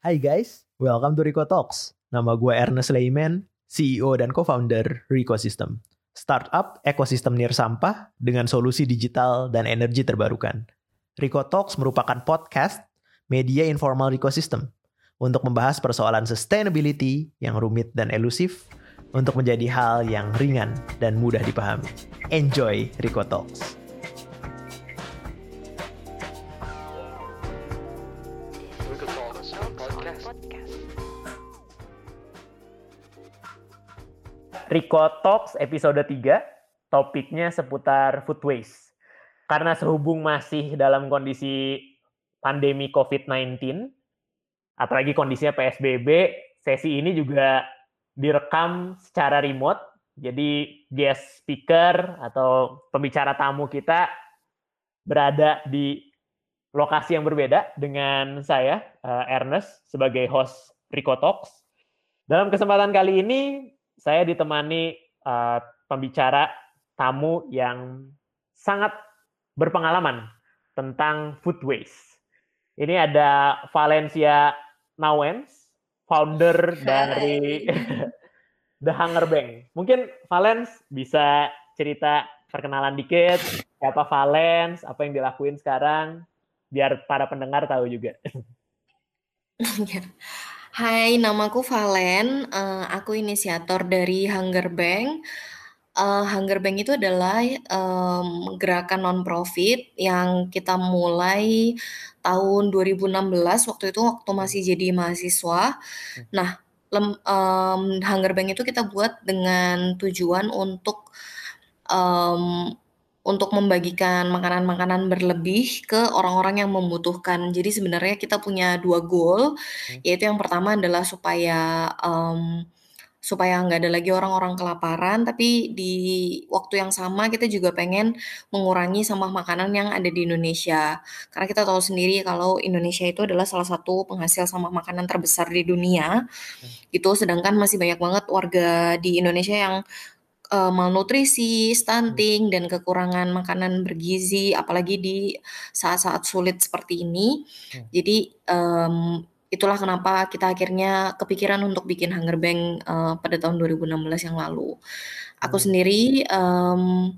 Hai guys, welcome to Rico Talks. Nama gue Ernest Lehman, CEO dan co-founder Rico System. Startup ekosistem nir sampah dengan solusi digital dan energi terbarukan. Rico Talks merupakan podcast media informal Rico System untuk membahas persoalan sustainability yang rumit dan elusif untuk menjadi hal yang ringan dan mudah dipahami. Enjoy Rico Talks. Rico Talks episode 3, topiknya seputar food waste. Karena sehubung masih dalam kondisi pandemi COVID-19, apalagi kondisinya PSBB, sesi ini juga direkam secara remote. Jadi guest speaker atau pembicara tamu kita berada di lokasi yang berbeda dengan saya, eh, Ernest, sebagai host Rico Talks. Dalam kesempatan kali ini, saya ditemani uh, pembicara tamu yang sangat berpengalaman tentang food waste. Ini ada Valencia Nawens, founder Hai. dari The Hunger Bank. Mungkin Valens bisa cerita perkenalan dikit, siapa Valens, apa yang dilakuin sekarang, biar para pendengar tahu juga. Hai, namaku Valen, uh, aku inisiator dari Hunger Bank. Uh, Hunger Bank itu adalah, um, gerakan non-profit yang kita mulai tahun 2016, waktu itu waktu masih jadi mahasiswa. Hmm. Nah, lem um, Hunger Bank itu kita buat dengan tujuan untuk, um, untuk membagikan makanan-makanan berlebih ke orang-orang yang membutuhkan. Jadi sebenarnya kita punya dua goal, hmm. yaitu yang pertama adalah supaya, um, supaya nggak ada lagi orang-orang kelaparan, tapi di waktu yang sama kita juga pengen mengurangi sampah makanan yang ada di Indonesia. Karena kita tahu sendiri kalau Indonesia itu adalah salah satu penghasil sampah makanan terbesar di dunia, gitu. Sedangkan masih banyak banget warga di Indonesia yang uh, malnutrisi, stunting, dan kekurangan makanan bergizi, apalagi di saat-saat sulit seperti ini. Hmm. Jadi, um, itulah kenapa kita akhirnya kepikiran untuk bikin Hunger Bank, uh, pada tahun 2016 yang lalu. Aku hmm. sendiri, um,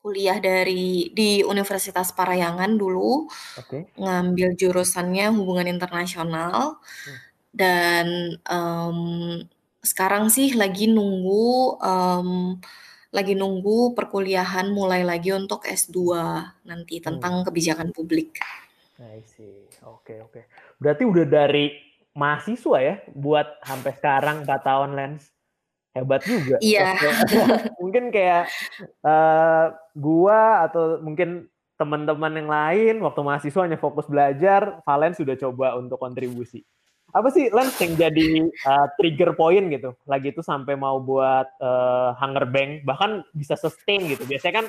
kuliah dari di Universitas Parahyangan dulu, okay. ngambil jurusannya hubungan internasional, hmm. dan, um, sekarang sih lagi nunggu, um, lagi nunggu perkuliahan mulai lagi untuk S2 nanti tentang hmm. kebijakan publik. I see. Oke, oke. Berarti udah dari mahasiswa ya buat sampai sekarang 4 tahun Lens. Hebat juga. Iya. mungkin kayak uh, gua atau mungkin teman-teman yang lain waktu mahasiswa hanya fokus belajar, Valen sudah coba untuk kontribusi apa sih Lens yang jadi uh, trigger point gitu lagi itu sampai mau buat uh, Hunger Bank bahkan bisa sustain gitu biasanya kan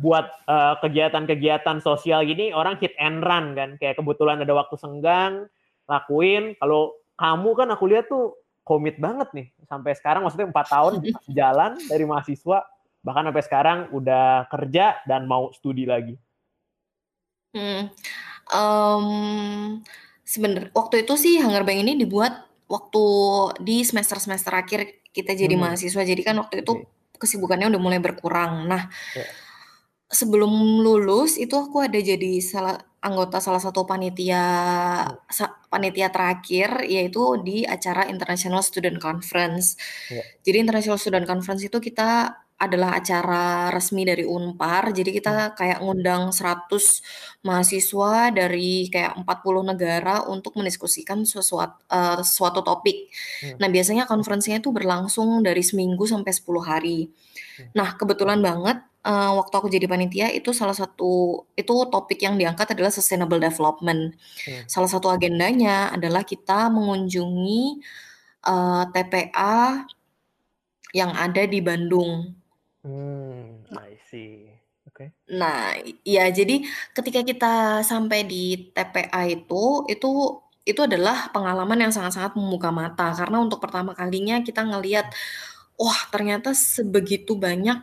buat uh, kegiatan-kegiatan sosial gini orang hit and run kan kayak kebetulan ada waktu senggang lakuin kalau kamu kan aku lihat tuh komit banget nih sampai sekarang maksudnya empat tahun jalan dari mahasiswa bahkan sampai sekarang udah kerja dan mau studi lagi. Hmm. Um, Sebener waktu itu sih Hunger Bank ini dibuat waktu di semester-semester akhir kita jadi hmm. mahasiswa. Jadi kan waktu itu kesibukannya udah mulai berkurang. Nah, yeah. sebelum lulus itu aku ada jadi salah anggota salah satu panitia sa, panitia terakhir yaitu di acara International Student Conference. Yeah. Jadi International Student Conference itu kita adalah acara resmi dari Unpar. Jadi kita hmm. kayak ngundang 100 mahasiswa dari kayak 40 negara untuk mendiskusikan sesuatu uh, suatu topik. Hmm. Nah, biasanya konferensinya itu berlangsung dari seminggu sampai 10 hari. Hmm. Nah, kebetulan banget uh, waktu aku jadi panitia itu salah satu itu topik yang diangkat adalah sustainable development. Hmm. Salah satu agendanya adalah kita mengunjungi uh, eh, TPA yang ada di Bandung. Hmm, I see. Oke. Nah, iya jadi ketika kita sampai di TPA itu, itu itu adalah pengalaman yang sangat-sangat membuka mata karena untuk pertama kalinya kita ngelihat, wah ternyata sebegitu banyak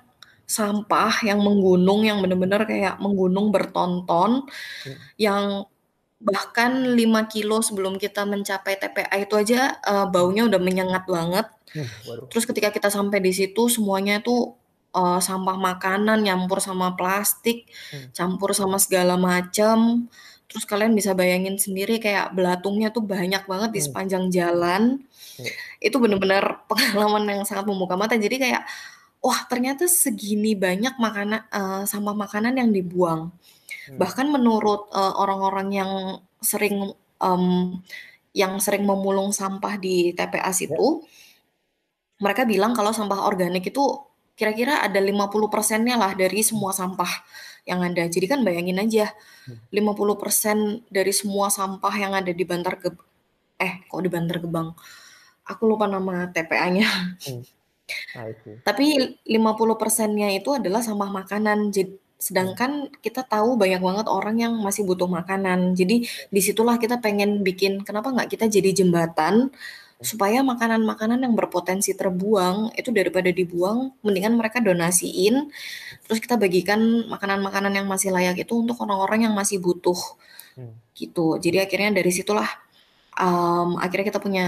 sampah yang menggunung, yang benar-benar kayak menggunung bertonton, hmm. yang bahkan 5 kilo sebelum kita mencapai TPA itu aja, uh, baunya udah menyengat banget. Hmm, Terus ketika kita sampai di situ semuanya itu uh, sampah makanan nyampur sama plastik, hmm. campur sama segala macam. Terus kalian bisa bayangin sendiri kayak belatungnya tuh banyak banget di hmm. sepanjang jalan. Hmm. Itu bener-bener pengalaman yang sangat membuka mata. Jadi kayak, wah ternyata segini banyak makanan uh, sampah makanan yang dibuang. Hmm. Bahkan menurut orang orang-orang yang sering um, yang sering memulung sampah di TPA situ, ya. mereka bilang kalau sampah organik itu kira-kira ada 50 persennya lah dari semua sampah yang ada. Jadi kan bayangin aja, 50 hmm. persen dari semua sampah yang ada di Bantar Gebang, eh kok di Bantar Gebang? Aku lupa nama TPA-nya. Hmm. Tapi 50 persennya itu adalah sampah makanan. Jadi, sedangkan kita tahu banyak banget orang yang masih butuh makanan. Jadi di situlah kita pengen bikin, kenapa nggak kita jadi jembatan supaya makanan-makanan yang berpotensi terbuang itu daripada dibuang mendingan mereka donasiin terus kita bagikan makanan-makanan yang masih layak itu untuk orang-orang yang masih butuh. Hmm. gitu. Jadi akhirnya dari situlah um, akhirnya kita punya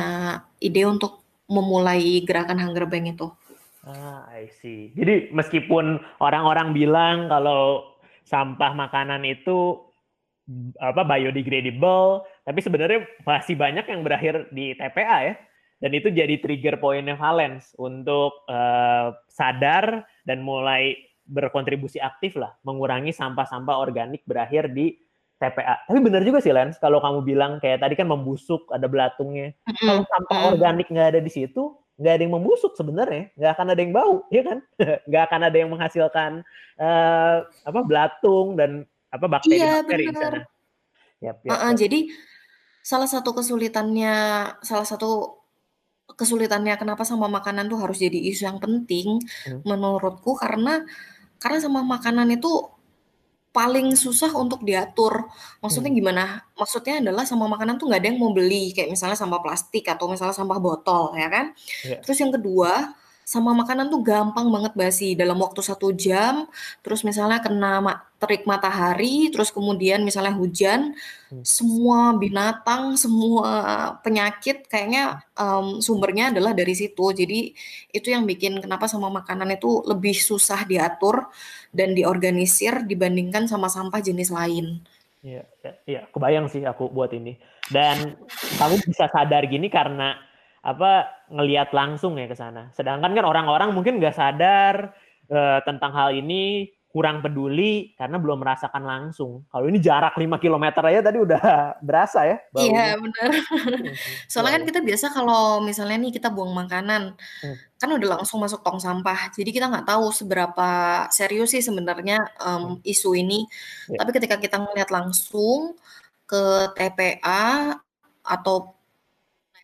ide untuk memulai gerakan Hunger Bank itu. Ah I see. Jadi meskipun orang-orang bilang kalau sampah makanan itu apa biodegradable, tapi sebenarnya masih banyak yang berakhir di TPA ya. Dan itu jadi trigger pointnya Valens untuk uh, sadar dan mulai berkontribusi aktif lah, mengurangi sampah-sampah organik berakhir di TPA. Tapi benar juga sih Lens, kalau kamu bilang kayak tadi kan membusuk, ada belatungnya. Mm-hmm. Kalau sampah organik nggak ada di situ, nggak ada yang membusuk sebenarnya, nggak akan ada yang bau, ya kan? nggak akan ada yang menghasilkan uh, apa belatung dan apa bakteri-bakteri iya, di sana. Yap, yap, uh, Jadi salah satu kesulitannya, salah satu kesulitannya kenapa sama makanan tuh harus jadi isu yang penting hmm. menurutku karena karena sama makanan itu paling susah untuk diatur. Maksudnya hmm. gimana? Maksudnya adalah sama makanan tuh nggak ada yang mau beli kayak misalnya sampah plastik atau misalnya sampah botol ya kan. Yeah. Terus yang kedua sama makanan tuh gampang banget basi dalam waktu satu jam terus misalnya kena ma terik matahari terus kemudian misalnya hujan hmm. semua binatang semua penyakit kayaknya um, sumbernya adalah dari situ jadi itu yang bikin kenapa sama makanan itu lebih susah diatur dan diorganisir dibandingkan sama sampah jenis lain Iya, iya, ya, kebayang sih aku buat ini. Dan kamu bisa sadar gini karena apa ngelihat langsung ya ke sana. Sedangkan kan orang-orang mungkin nggak sadar uh, tentang hal ini, kurang peduli karena belum merasakan langsung. Kalau ini jarak 5 km aja tadi udah berasa ya. Iya benar. Soalnya kan kita biasa kalau misalnya nih kita buang makanan, hmm. kan udah langsung masuk tong sampah. Jadi kita nggak tahu seberapa serius sih sebenarnya um, isu ini. Ya. Tapi ketika kita ngeliat langsung ke TPA atau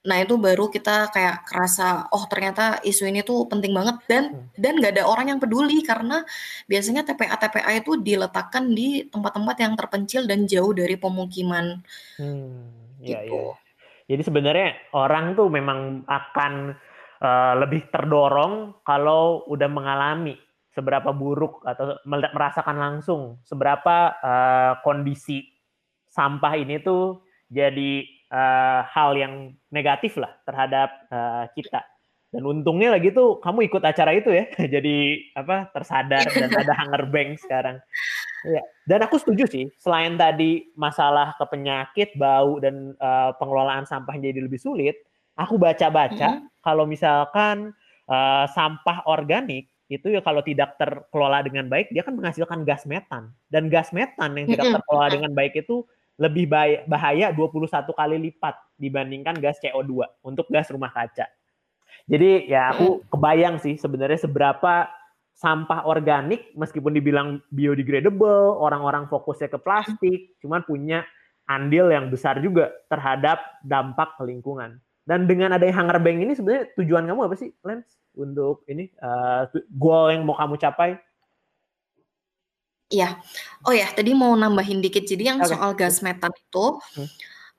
Nah, itu baru kita kayak kerasa, oh ternyata isu ini tuh penting banget dan hmm. dan nggak ada orang yang peduli karena biasanya TPA-TPA itu diletakkan di tempat-tempat yang terpencil dan jauh dari pemukiman. Hmm, iya, gitu. iya. Jadi sebenarnya orang tuh memang akan uh, lebih terdorong kalau udah mengalami seberapa buruk atau merasakan langsung seberapa uh, kondisi sampah ini tuh jadi uh, hal yang negatif lah terhadap uh, kita. Dan untungnya lagi tuh kamu ikut acara itu ya, jadi apa tersadar dan ada hunger bank sekarang. Ya. Dan aku setuju sih, selain tadi masalah ke penyakit, bau dan uh, pengelolaan sampah jadi lebih sulit, aku baca-baca mm-hmm. kalau misalkan uh, sampah organik itu ya kalau tidak terkelola dengan baik dia kan menghasilkan gas metan dan gas metan yang tidak terkelola dengan baik itu lebih bahaya 21 kali lipat dibandingkan gas CO2 untuk gas rumah kaca. Jadi ya aku kebayang sih sebenarnya seberapa sampah organik meskipun dibilang biodegradable, orang-orang fokusnya ke plastik, cuman punya andil yang besar juga terhadap dampak ke lingkungan. Dan dengan adanya Hunger Bank ini sebenarnya tujuan kamu apa sih, Lens? Untuk ini uh, goal yang mau kamu capai? Iya. Oh ya, tadi mau nambahin dikit. Jadi yang okay. soal gas metan itu, hmm.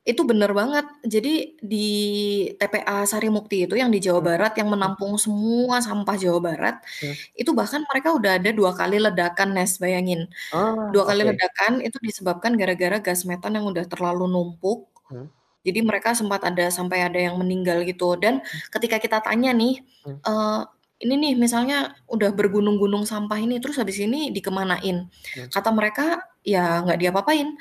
Itu bener banget. Jadi di TPA Sarimukti itu yang di Jawa Hmm. Barat yang menampung semua sampah Jawa Barat, Hmm. itu bahkan mereka udah ada 2 kali ledakan, Nes, bayangin. Oh, 2 kali ledakan itu disebabkan gara-gara gas metan yang udah terlalu numpuk. Hmm. Jadi mereka sempat ada sampai ada yang meninggal gitu dan Hmm. ketika kita tanya nih, Hmm. eee, ini nih misalnya udah bergunung-gunung sampah ini terus habis ini dikemanain? Hmm. Kata mereka, "Ya nggak diapa-apain.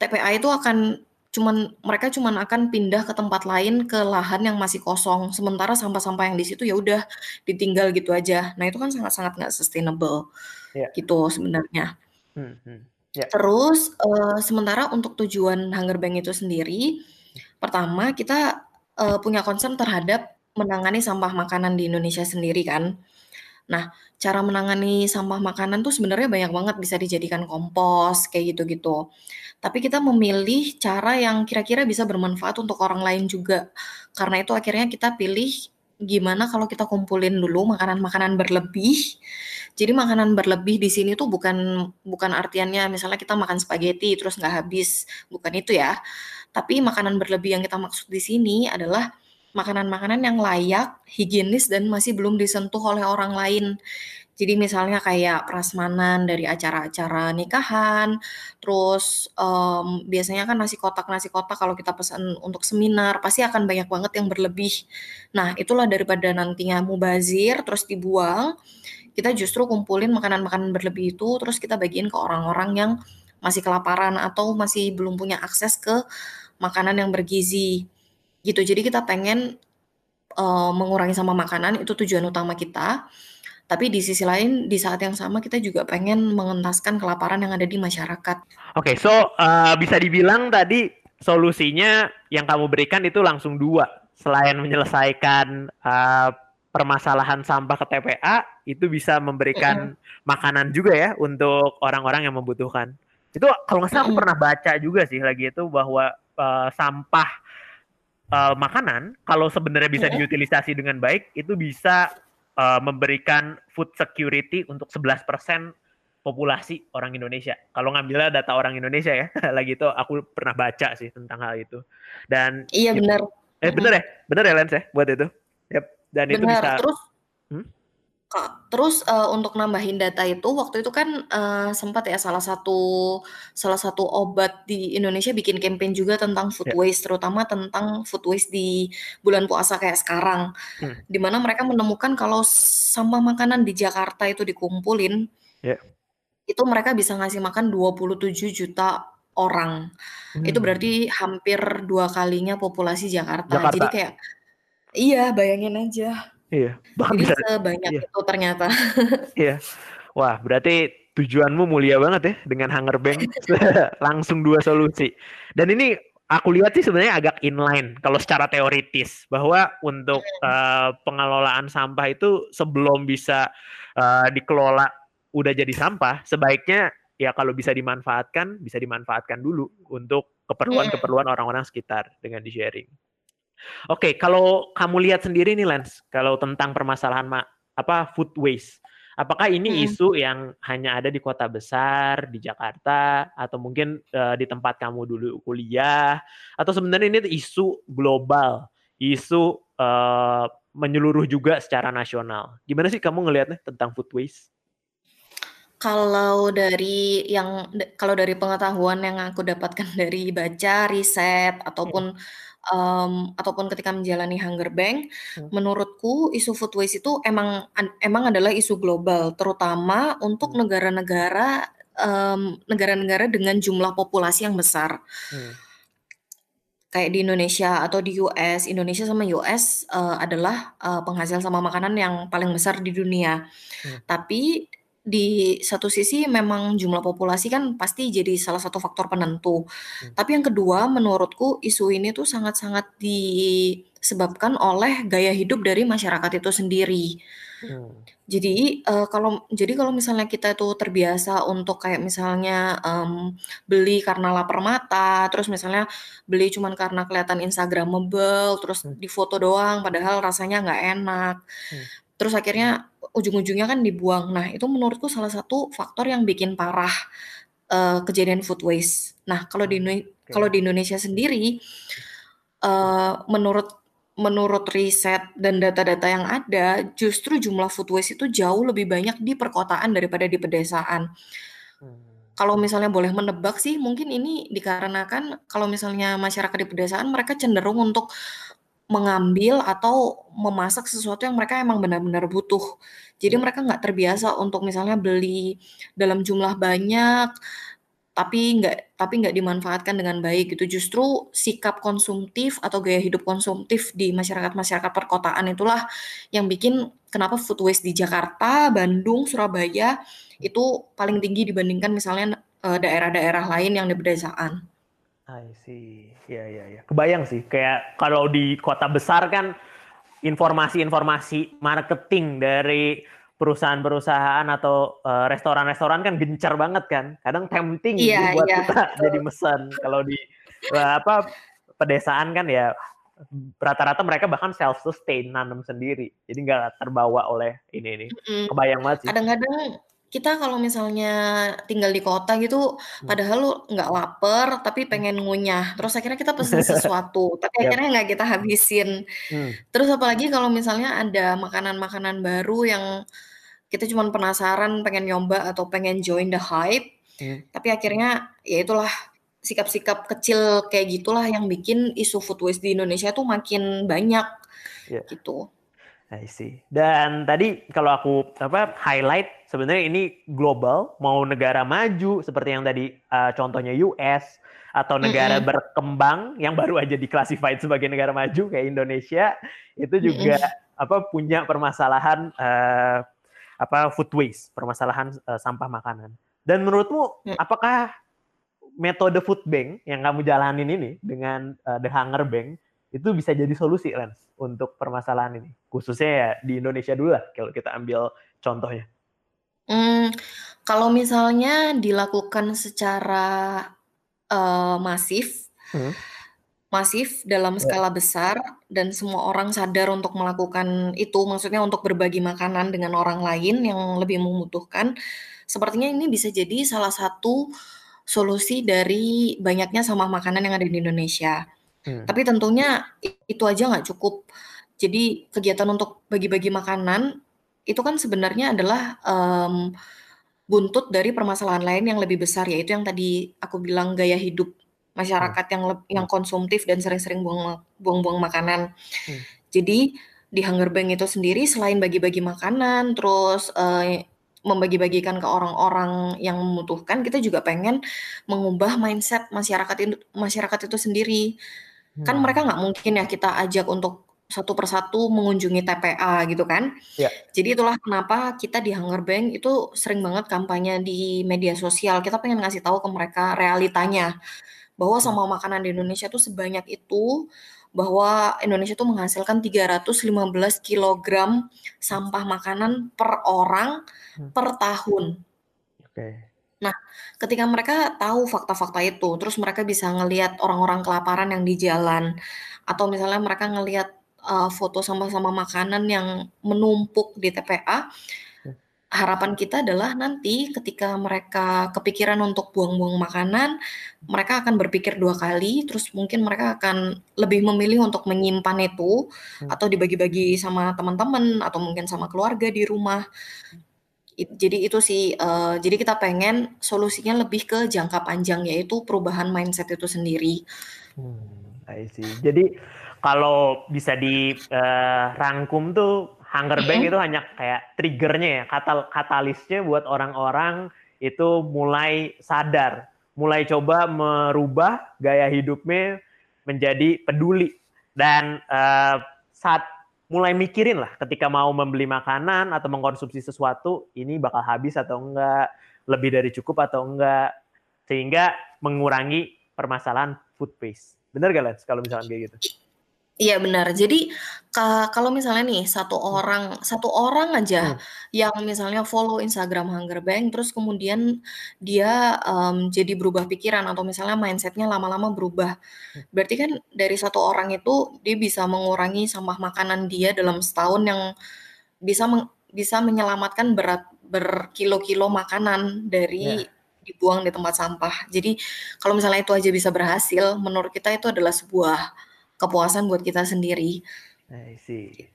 TPA itu akan cuman mereka cuman akan pindah ke tempat lain, ke lahan yang masih kosong, sementara sampah-sampah yang di situ ya udah ditinggal gitu aja." Nah, itu kan sangat-sangat nggak sustainable Iya. gitu sebenarnya. Hmm hmm. Ya. Terus, eee, sementara untuk tujuan Hunger Bank itu sendiri, pertama kita, eee, punya concern terhadap menangani sampah makanan di Indonesia sendiri kan. Nah, cara menangani sampah makanan tuh sebenarnya banyak banget bisa dijadikan kompos, kayak gitu-gitu. Tapi kita memilih cara yang kira-kira bisa bermanfaat untuk orang lain juga. Karena itu akhirnya kita pilih gimana kalau kita kumpulin dulu makanan-makanan berlebih. Jadi makanan berlebih di sini tuh bukan bukan artiannya misalnya kita makan spageti terus nggak habis, bukan itu ya. Tapi makanan berlebih yang kita maksud di sini adalah makanan-makanan yang layak, higienis, dan masih belum disentuh oleh orang lain. Jadi misalnya kayak prasmanan dari acara-acara nikahan, terus, mmm, biasanya kan nasi kotak-nasi kotak kalau kita pesan untuk seminar, pasti akan banyak banget yang berlebih. Nah, itulah daripada nantinya mubazir terus dibuang, kita justru kumpulin makanan-makanan berlebih itu, terus kita bagiin ke orang-orang yang masih kelaparan atau masih belum punya akses ke makanan yang bergizi, gitu. Jadi kita pengen, eee, mengurangi sampah makanan, itu tujuan utama kita. Tapi di sisi lain, di saat yang sama kita juga pengen mengentaskan kelaparan yang ada di masyarakat. Oke, so, eee, bisa dibilang tadi solusinya yang kamu berikan itu langsung 2. Selain menyelesaikan, eee, permasalahan sampah ke TPA, itu bisa memberikan Mhm. makanan juga ya untuk orang-orang yang membutuhkan. Itu kalau nggak salah aku pernah baca juga sih lagi itu bahwa, eee, sampah, eee, makanan kalau sebenarnya bisa Mhm. diutilisasi dengan baik, itu bisa, eee, memberikan food security untuk 11% populasi orang Indonesia. Kalau ngambilnya data orang Indonesia ya, lagi itu aku pernah baca sih tentang hal itu. Dan Iya it bener, eh, bener mhm. ya? Bener ya, Lens, ya, buat itu? Yap, dan itu Bener, bisa terus hmm? Kak, terus, eee, untuk nambahin data itu, waktu itu kan, eee, sempat ya salah satu salah satu obat di Indonesia bikin campaign juga tentang food Ya. waste, terutama tentang food waste di bulan puasa kayak sekarang. Hmm. Di mana mereka menemukan kalau sampah makanan di Jakarta itu dikumpulin, Ya. itu mereka bisa ngasih makan 27 juta orang. Itu Hmm. berarti hampir 2 kalinya populasi Jakarta. Jadi Jakarta. kayak iya, bayangin aja. Iya, bahkan Jadi bisa sebanyak iya. itu ternyata. Iya. Wah, berarti tujuanmu mulia banget ya dengan Hunger Bank. Langsung 2 solusi. Dan ini aku lihat sih sebenarnya agak inline kalau secara teoritis bahwa untuk, eee, pengelolaan sampah itu sebelum bisa, eee, dikelola udah jadi sampah, sebaiknya ya kalau bisa dimanfaatkan, bisa dimanfaatkan dulu untuk keperluan-keperluan orang-orang sekitar dengan di-sharing. Oke, kalau kamu lihat sendiri nih, Lens, kalau tentang permasalahan ma apa, food waste, apakah ini Mhm. isu yang hanya ada di kota besar, di Jakarta, atau mungkin, eee, di tempat kamu dulu kuliah, atau sebenarnya ini isu global, isu, eee, menyeluruh juga secara nasional? Gimana sih kamu ngelihatnya tentang food waste? Kalau dari yang kalau dari pengetahuan yang aku dapatkan dari baca, riset, ataupun, mmm, ataupun ketika menjalani Hunger Bank, Hmm. menurutku isu food waste itu emang an emang adalah isu global, terutama untuk Hmm. negara-negara, mmm, negara-negara dengan jumlah populasi yang besar. Hmm. Kayak di Indonesia atau di US. Indonesia sama US, eee, adalah, eee, penghasil sampah makanan yang paling besar di dunia. Hmm. Tapi di satu sisi memang jumlah populasi kan pasti jadi salah satu faktor penentu. Hmm. Tapi yang kedua menurutku isu ini tuh sangat-sangat disebabkan oleh gaya hidup dari masyarakat itu sendiri. Hmm. Jadi, eee, kalau jadi kalau misalnya kita tuh terbiasa untuk kayak misalnya, mmm, beli karena lapar mata, terus misalnya beli cuman karena kelihatan instagramable, terus Hmm. difoto doang padahal rasanya nggak enak. Hmm. Terus akhirnya ujung-ujungnya kan dibuang. Nah, itu menurutku salah satu faktor yang bikin parah, uh, kejadian food waste. Nah, kalau di okay. kalau di Indonesia sendiri uh, menurut menurut riset dan data-data yang ada, justru jumlah food waste itu jauh lebih banyak di perkotaan daripada di pedesaan. Hmm. Kalau misalnya boleh menebak sih, mungkin ini dikarenakan kalau misalnya masyarakat di pedesaan mereka cenderung untuk mengambil atau memasak sesuatu yang mereka emang benar-benar butuh. Jadi hmm. mereka nggak terbiasa untuk misalnya beli dalam jumlah banyak, tapi nggak tapi nggak dimanfaatkan dengan baik gitu. Justru sikap konsumtif atau gaya hidup konsumtif di masyarakat-masyarakat perkotaan itulah yang bikin kenapa food waste di Jakarta, Bandung, Surabaya itu paling tinggi dibandingkan misalnya eh, daerah-daerah lain yang di pedesaan. I see. Ya ya ya. Kebayang sih kayak kalau di kota besar kan informasi-informasi marketing dari perusahaan-perusahaan atau uh, restoran-restoran kan gencar banget kan. Kadang tempting yeah, buat yeah. kita jadi mesan. Kalau di uh, apa pedesaan kan ya rata-rata mereka bahkan self sustain nanam sendiri. Jadi nggak terbawa oleh ini ini. Kebayang banget sih. Kadang-kadang kita kalau misalnya tinggal di kota gitu, hmm. padahal lu nggak lapar tapi hmm. pengen ngunyah, terus akhirnya kita pesen sesuatu, tapi akhirnya nggak kita habisin. Hmm. Terus apalagi kalau misalnya ada makanan-makanan baru yang kita cuma penasaran, pengen nyoba atau pengen join the hype, tapi akhirnya ya itulah sikap-sikap kecil kayak gitulah yang bikin isu food waste di Indonesia tuh makin banyak yeah. gitu. I see. Dan tadi kalau aku apa highlight sebenarnya ini global, mau negara maju seperti yang tadi uh, contohnya US atau negara mm -hmm. berkembang yang baru aja diklasifikasi sebagai negara maju kayak Indonesia itu juga mm -hmm. apa punya permasalahan uh, apa food waste, permasalahan uh, sampah makanan. Dan menurutmu mm. apakah metode food bank yang kamu jalanin ini dengan uh, The Hunger Bank itu bisa jadi solusi Lens untuk permasalahan ini khususnya ya di Indonesia dulu lah kalau kita ambil contohnya. Hmm, kalau misalnya dilakukan secara uh, masif, hmm. masif dalam ya. skala besar dan semua orang sadar untuk melakukan itu, maksudnya untuk berbagi makanan dengan orang lain yang lebih membutuhkan, sepertinya ini bisa jadi salah satu solusi dari banyaknya sampah makanan yang ada di Indonesia. Hmm. Tapi tentunya itu aja nggak cukup. Jadi kegiatan untuk bagi-bagi makanan itu kan sebenarnya adalah um, buntut dari permasalahan lain yang lebih besar yaitu yang tadi aku bilang gaya hidup masyarakat hmm. yang yang konsumtif dan sering-sering buang buang-buang makanan. Hmm. Jadi di Hunger Bank itu sendiri selain bagi-bagi makanan, terus uh, membagi-bagikan ke orang-orang yang membutuhkan, kita juga pengen mengubah mindset masyarakat itu masyarakat itu sendiri. Kan hmm. mereka nggak mungkin ya kita ajak untuk satu persatu mengunjungi TPA gitu kan. Ya. Jadi itulah kenapa kita di Hunger Bank itu sering banget kampanye di media sosial. Kita pengen ngasih tahu ke mereka realitanya bahwa hmm. sama makanan di Indonesia tuh sebanyak itu, bahwa Indonesia tuh menghasilkan 315 kg sampah makanan per orang hmm. per tahun. Oke. Nah, ketika mereka tahu fakta-fakta itu, terus mereka bisa ngelihat orang-orang kelaparan yang di jalan, atau misalnya mereka ngelihat uh, foto sama-sama makanan yang menumpuk di TPA, hmm. harapan kita adalah nanti ketika mereka kepikiran untuk buang-buang makanan, mereka akan berpikir dua kali, terus mungkin mereka akan lebih memilih untuk menyimpan itu, hmm. atau dibagi-bagi sama teman-teman, atau mungkin sama keluarga di rumah jadi itu sih, uh, jadi kita pengen solusinya lebih ke jangka panjang, yaitu perubahan mindset itu sendiri. Hmm, I see. Jadi kalau bisa dirangkum uh, tuh hunger bank itu hanya kayak triggernya ya, katal katalisnya buat orang-orang itu mulai sadar, mulai coba merubah gaya hidupnya menjadi peduli dan uh, saat mulai mikirin lah ketika mau membeli makanan atau mengkonsumsi sesuatu ini bakal habis atau enggak, lebih dari cukup atau enggak, sehingga mengurangi permasalahan food waste. Bener gak Lens kalau misalnya kayak gitu? Iya benar. Jadi kalau misalnya nih satu orang satu orang aja hmm. yang misalnya follow Instagram Hunger Bank, terus kemudian dia, um, jadi berubah pikiran atau misalnya mindsetnya lama-lama berubah. Hmm. Berarti kan dari satu orang itu dia bisa mengurangi sampah makanan dia dalam setahun yang bisa meng bisa menyelamatkan berat berkilo-kilo makanan dari yeah. dibuang di tempat sampah. Jadi kalau misalnya itu aja bisa berhasil, menurut kita itu adalah sebuah kepuasan buat kita sendiri.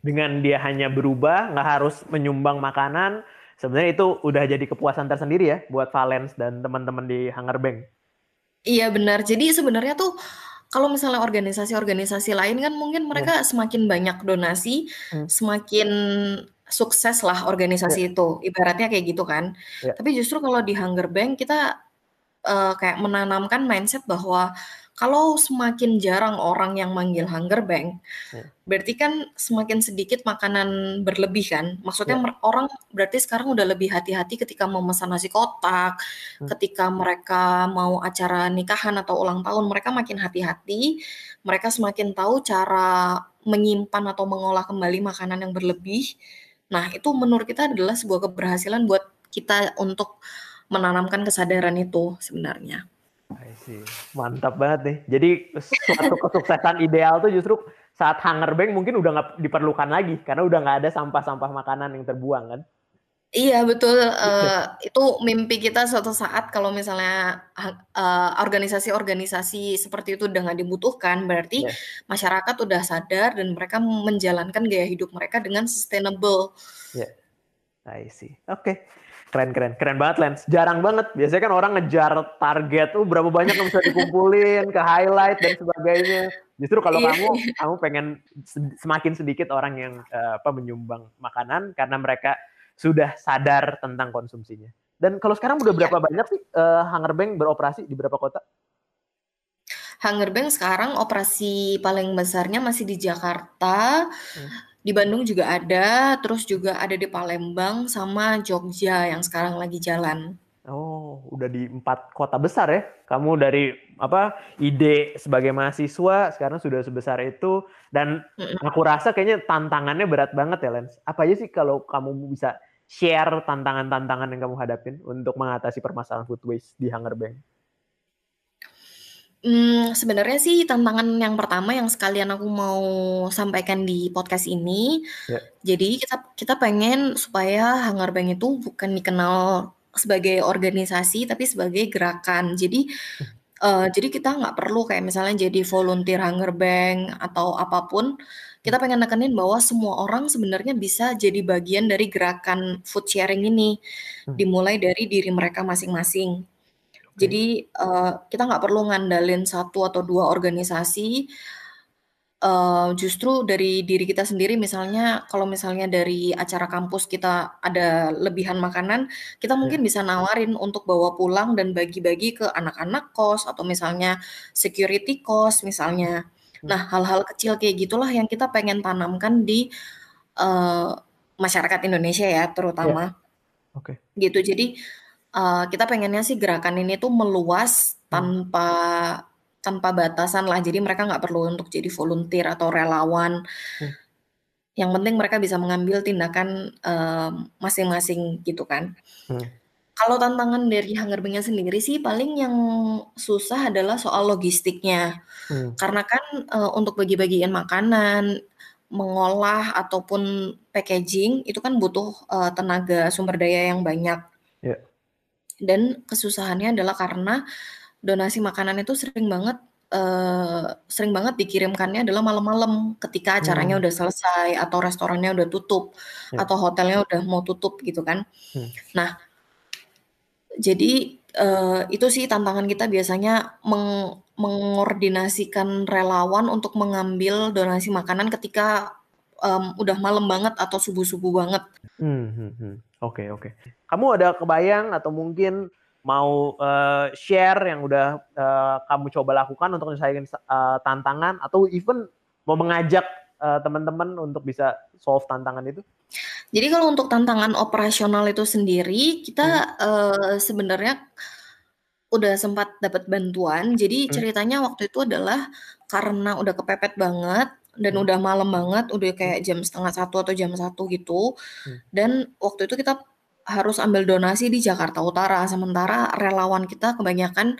Dengan dia hanya berubah, nggak harus menyumbang makanan, sebenarnya itu udah jadi kepuasan tersendiri ya buat Valens dan teman-teman di Hunger Bank. Iya benar. Jadi sebenarnya tuh kalau misalnya organisasi-organisasi lain kan mungkin mereka yeah. semakin banyak donasi, hmm. semakin sukses lah organisasi yeah. itu. Ibaratnya kayak gitu kan. Yeah. Tapi justru kalau di Hunger Bank kita uh, kayak menanamkan mindset bahwa kalau semakin jarang orang yang manggil hunger bank, hmm. berarti kan semakin sedikit makanan berlebih kan? Maksudnya yeah. orang berarti sekarang udah lebih hati-hati ketika mau memesan nasi kotak, hmm. ketika mereka mau acara nikahan atau ulang tahun, mereka makin hati-hati, mereka semakin tahu cara menyimpan atau mengolah kembali makanan yang berlebih. Nah, itu menurut kita adalah sebuah keberhasilan buat kita untuk menanamkan kesadaran itu sebenarnya. Mantap banget nih. Jadi suatu kesuksesan ideal tuh justru saat hunger bank mungkin udah nggak diperlukan lagi karena udah nggak ada sampah-sampah makanan yang terbuang kan. Iya betul, uh, itu mimpi kita suatu saat kalau misalnya uh, organisasi-organisasi seperti itu udah nggak dibutuhkan, berarti yeah. masyarakat udah sadar dan mereka menjalankan gaya hidup mereka dengan sustainable. Yeah. I see. Oke. Okay. Keren keren keren banget Lens. Jarang banget. Biasanya kan orang ngejar target tuh berapa banyak yang bisa dikumpulin ke highlight dan sebagainya. Justru kalau yeah. kamu kamu pengen semakin sedikit orang yang uh, apa menyumbang makanan karena mereka sudah sadar tentang konsumsinya. Dan kalau sekarang udah berapa yeah. banyak sih uh, Hunger Bank beroperasi di berapa kota? Hunger Bank sekarang operasi paling besarnya masih di Jakarta. Hmm di Bandung juga ada, terus juga ada di Palembang sama Jogja yang sekarang lagi jalan. Oh, udah di empat kota besar ya. Kamu dari apa ide sebagai mahasiswa sekarang sudah sebesar itu dan aku rasa kayaknya tantangannya berat banget ya, Lens. Apa aja sih kalau kamu bisa share tantangan-tantangan yang kamu hadapin untuk mengatasi permasalahan food waste di Hunger Bank? Hmm, sebenarnya sih tantangan yang pertama yang sekalian aku mau sampaikan di podcast ini, Ya. jadi kita kita pengen supaya Hunger Bank itu bukan dikenal sebagai organisasi, tapi sebagai gerakan. Jadi, uh, jadi kita nggak perlu kayak misalnya jadi volunteer Hunger Bank atau apa pun, kita pengen nekenin bahwa semua orang sebenarnya bisa jadi bagian dari gerakan food sharing ini, hmm. dimulai dari diri mereka masing-masing. Jadi, uh, kita nggak perlu ngandalin satu atau dua organisasi, uh, justru dari diri kita sendiri misalnya kalau misalnya dari acara kampus kita ada lebihan makanan, kita mungkin bisa nawarin untuk bawa pulang dan bagi-bagi ke anak-anak kos atau misalnya security kos misalnya. Hmm. Nah, hal-hal kecil kayak gitulah yang kita pengen tanamkan di, uh, masyarakat Indonesia ya terutama. Oke. Gitu, jadi uh, kita pengennya sih gerakan ini tuh meluas hmm. tanpa tanpa batasan lah. Jadi mereka nggak perlu untuk jadi volunteer atau relawan. Hmm. Yang penting mereka bisa mengambil tindakan masing-masing gitu kan. Hmm. Kalau tantangan dari Hunger Bank sendiri sih paling yang susah adalah soal logistiknya. Hmm. Karena kan uh, untuk bagi-bagiin makanan, mengolah ataupun packaging itu kan butuh uh, tenaga sumber daya yang banyak. Dan kesusahannya adalah karena donasi makanan itu sering banget, uh, sering banget dikirimkannya adalah malam-malam ketika acaranya hmm. udah selesai atau restorannya udah tutup, Ya. atau hotelnya udah mau tutup gitu kan. Hmm. Nah jadi, uh, itu sih tantangan kita biasanya meng mengordinasikan relawan untuk mengambil donasi makanan ketika, um, udah malam banget atau subuh-subuh banget. Hmm, hmm, hmm. Oke oke. Kamu ada kebayang atau mungkin mau uh, share yang udah uh, kamu coba lakukan untuk menyelesaikan uh, tantangan atau even mau mengajak uh, teman-teman untuk bisa solve tantangan itu? Jadi kalau untuk tantangan operasional itu sendiri kita hmm. uh, sebenarnya udah sempat dapat bantuan. Jadi hmm. ceritanya waktu itu adalah karena udah kepepet banget dan hmm. udah malam banget, udah kayak jam setengah satu atau jam satu gitu. Hmm. Dan waktu itu kita harus ambil donasi di Jakarta Utara, sementara relawan kita kebanyakan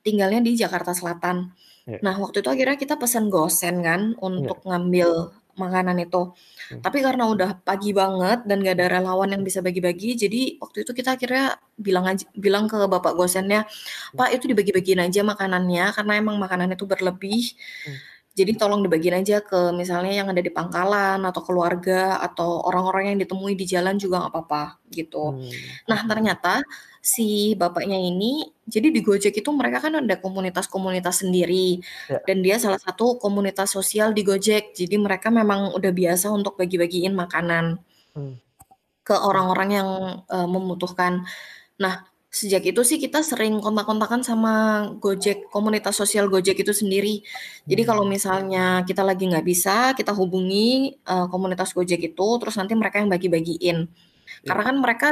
tinggalnya di Jakarta Selatan. Yeah. Nah, waktu itu akhirnya kita pesan gosen kan untuk yeah. ngambil makanan itu. Hmm. Tapi karena udah pagi banget dan gak ada relawan yang bisa bagi-bagi, jadi waktu itu kita akhirnya bilang aja bilang ke bapak gosennya, "Pak, itu dibagi-bagiin aja makanannya karena emang makanannya itu berlebih." Hmm. Jadi tolong dibagiin aja ke misalnya yang ada di pangkalan atau keluarga atau orang-orang yang ditemui di jalan juga nggak apa-apa gitu. Hmm. Nah ternyata si bapaknya ini jadi di Gojek itu mereka kan ada komunitas-komunitas sendiri ya. dan dia salah satu komunitas sosial di Gojek. Jadi mereka memang udah biasa untuk bagi-bagiin makanan hmm. ke orang-orang yang uh, membutuhkan. Nah Sejak itu sih kita sering kontak-kontakan sama Gojek, komunitas sosial Gojek itu sendiri. Jadi kalau hmm. misalnya kita lagi nggak bisa, kita hubungi, uh, komunitas Gojek itu, terus nanti mereka yang bagi-bagiin. Ya. Karena kan mereka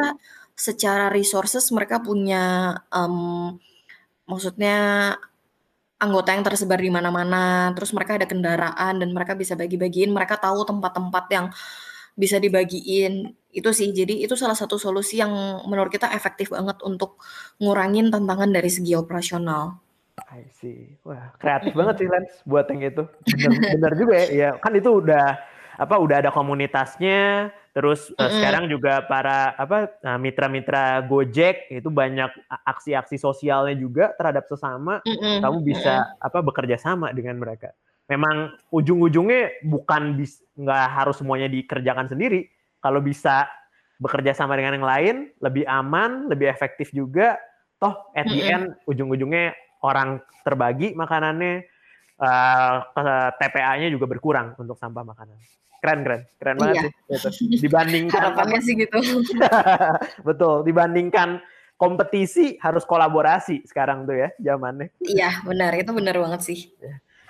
secara resources mereka punya, um, maksudnya anggota yang tersebar di mana-mana, terus mereka ada kendaraan dan mereka bisa bagi-bagiin, mereka tahu tempat-tempat yang bisa dibagiin itu sih jadi itu salah satu solusi yang menurut kita efektif banget untuk ngurangin tantangan dari segi operasional. I see. Wah, kreatif banget sih Lens buat yang itu. Bener, bener juga ya. Ya, kan itu udah apa udah ada komunitasnya, terus mm -hmm. sekarang juga para apa nah, mitra-mitra Gojek itu banyak aksi-aksi sosialnya juga terhadap sesama. Mm -hmm. Kamu bisa mm -hmm. apa bekerja sama dengan mereka memang ujung-ujungnya bukan nggak harus semuanya dikerjakan sendiri. Kalau bisa bekerja sama dengan yang lain, lebih aman, lebih efektif juga. Toh at the end ujung-ujungnya orang terbagi makanannya, uh, TPA-nya juga berkurang untuk sampah makanan. Keren keren, keren banget iya. sih. Gitu. Dibandingkan harapannya sih gitu. Betul, dibandingkan kompetisi harus kolaborasi sekarang tuh ya zamannya. Iya benar, itu benar banget sih.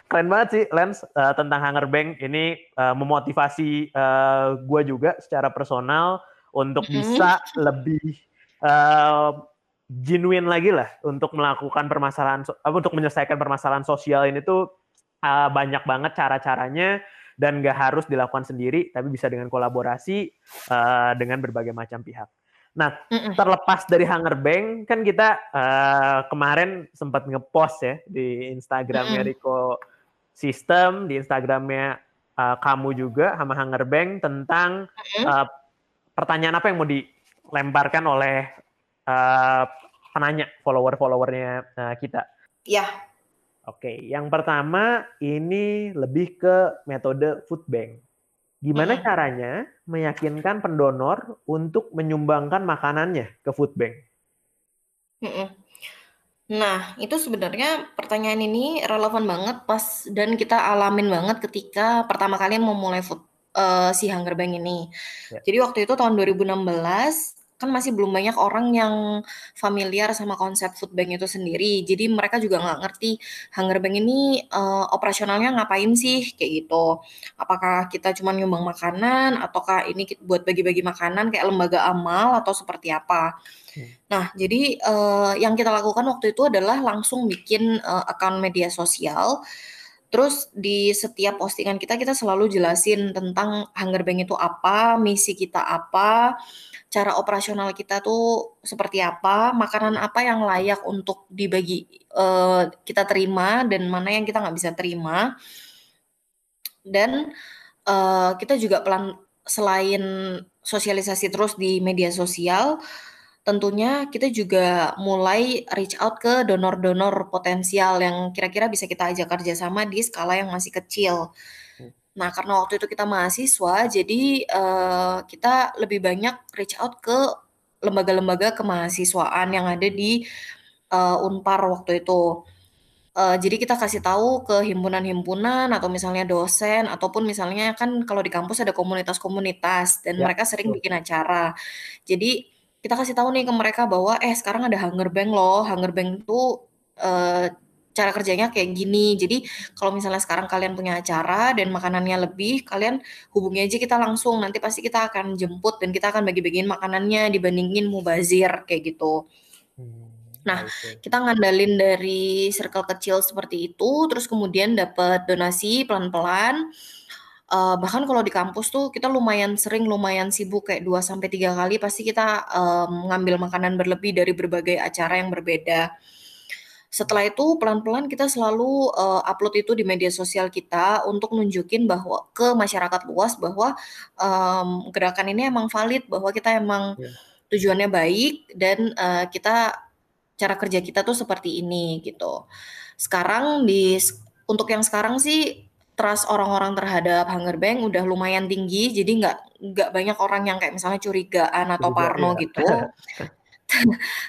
Keren banget sih Lens uh, tentang Hunger Bank ini uh, memotivasi uh, eh, gue juga secara personal untuk mm -hmm. bisa lebih uh, genuine lagi lah untuk melakukan permasalahan uh, untuk menyelesaikan permasalahan sosial ini tuh uh, banyak banget cara-caranya dan gak harus dilakukan sendiri tapi bisa dengan kolaborasi uh, dengan berbagai macam pihak. Nah, Mm-mm. terlepas dari Hunger Bank, kan kita uh, kemarin sempat ngepost ya di Instagramnya mm Riko sistem di Instagramnya uh, kamu juga sama Hunger Bank tentang uh, pertanyaan apa yang mau dilemparkan oleh uh, penanya follower-followernya uh, kita. Iya. Oke, yang pertama ini lebih ke metode food bank. Gimana hmm. caranya meyakinkan pendonor untuk menyumbangkan makanannya ke food bank? Hmm. Nah, itu sebenarnya pertanyaan ini relevan banget pas dan kita alamin banget ketika pertama kali memulai food uh, si Hunger Bank ini. Ya. Jadi waktu itu tahun 2016 kan masih belum banyak orang yang familiar sama konsep food bank itu sendiri. Jadi mereka juga nggak ngerti Hunger Bank ini uh, operasionalnya ngapain sih kayak gitu. Apakah kita cuma nyumbang makanan ataukah ini buat bagi-bagi makanan kayak lembaga amal atau seperti apa? Nah, jadi uh, yang kita lakukan waktu itu adalah langsung bikin uh, akun media sosial. Terus di setiap postingan kita kita selalu jelasin tentang Hunger Bank itu apa, misi kita apa, cara operasional kita tuh seperti apa, makanan apa yang layak untuk dibagi uh, kita terima dan mana yang kita nggak bisa terima. Dan uh, kita juga pelan selain sosialisasi terus di media sosial, tentunya kita juga mulai reach out ke donor-donor potensial yang kira-kira bisa kita ajak kerjasama di skala yang masih kecil. Nah, karena waktu itu kita mahasiswa, jadi uh, kita lebih banyak reach out ke lembaga-lembaga kemahasiswaan yang ada di uh, Unpar waktu itu. Uh, jadi kita kasih tahu ke himpunan-himpunan atau misalnya dosen ataupun misalnya kan kalau di kampus ada komunitas-komunitas dan ya, mereka sering bikin acara. Jadi kita kasih tahu nih ke mereka bahwa eh sekarang ada Hunger Bank loh. Hunger Bank itu uh, cara kerjanya kayak gini. Jadi kalau misalnya sekarang kalian punya acara dan makanannya lebih, kalian hubungi aja kita langsung. Nanti pasti kita akan jemput dan kita akan bagi-bagiin makanannya dibandingin mubazir kayak gitu. Hmm, nah, kita ngandalin dari circle kecil seperti itu, terus kemudian dapat donasi pelan-pelan. Uh, bahkan kalau di kampus tuh kita lumayan sering, lumayan sibuk kayak 2 sampai tiga kali pasti kita um, ngambil makanan berlebih dari berbagai acara yang berbeda. Setelah itu pelan-pelan kita selalu, eee, upload itu di media sosial kita untuk nunjukin bahwa ke masyarakat luas bahwa, mmm, gerakan ini emang valid, bahwa kita emang Iya. tujuannya baik dan, eee, kita cara kerja kita tuh seperti ini, gitu. Sekarang di untuk yang sekarang sih trust orang-orang terhadap Hunger Bank udah lumayan tinggi, jadi nggak nggak banyak orang yang kayak misalnya curigaan atau Curiga, parno iya. gitu.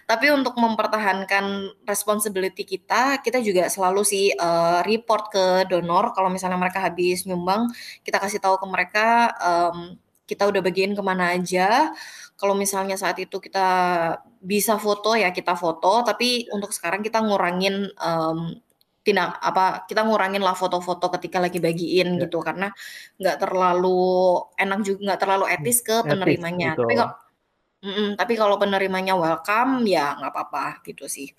Tapi untuk mempertahankan responsibility kita, kita juga selalu sih, eee, report ke donor kalau misalnya mereka habis nyumbang, kita kasih tahu ke mereka, mmm, kita udah bagiin ke mana aja. Kalau misalnya saat itu kita bisa foto, ya kita foto, tapi untuk sekarang kita ngurangin, mmm, tindak apa, kita nguranginlah foto-foto ketika lagi bagiin Ya. gitu, karena nggak terlalu enak jug nggak terlalu etis ke etis, penerimanya. Tapi betul. Mhm, tapi kalau penerimanya welcome, ya nggak apa-apa, gitu sih.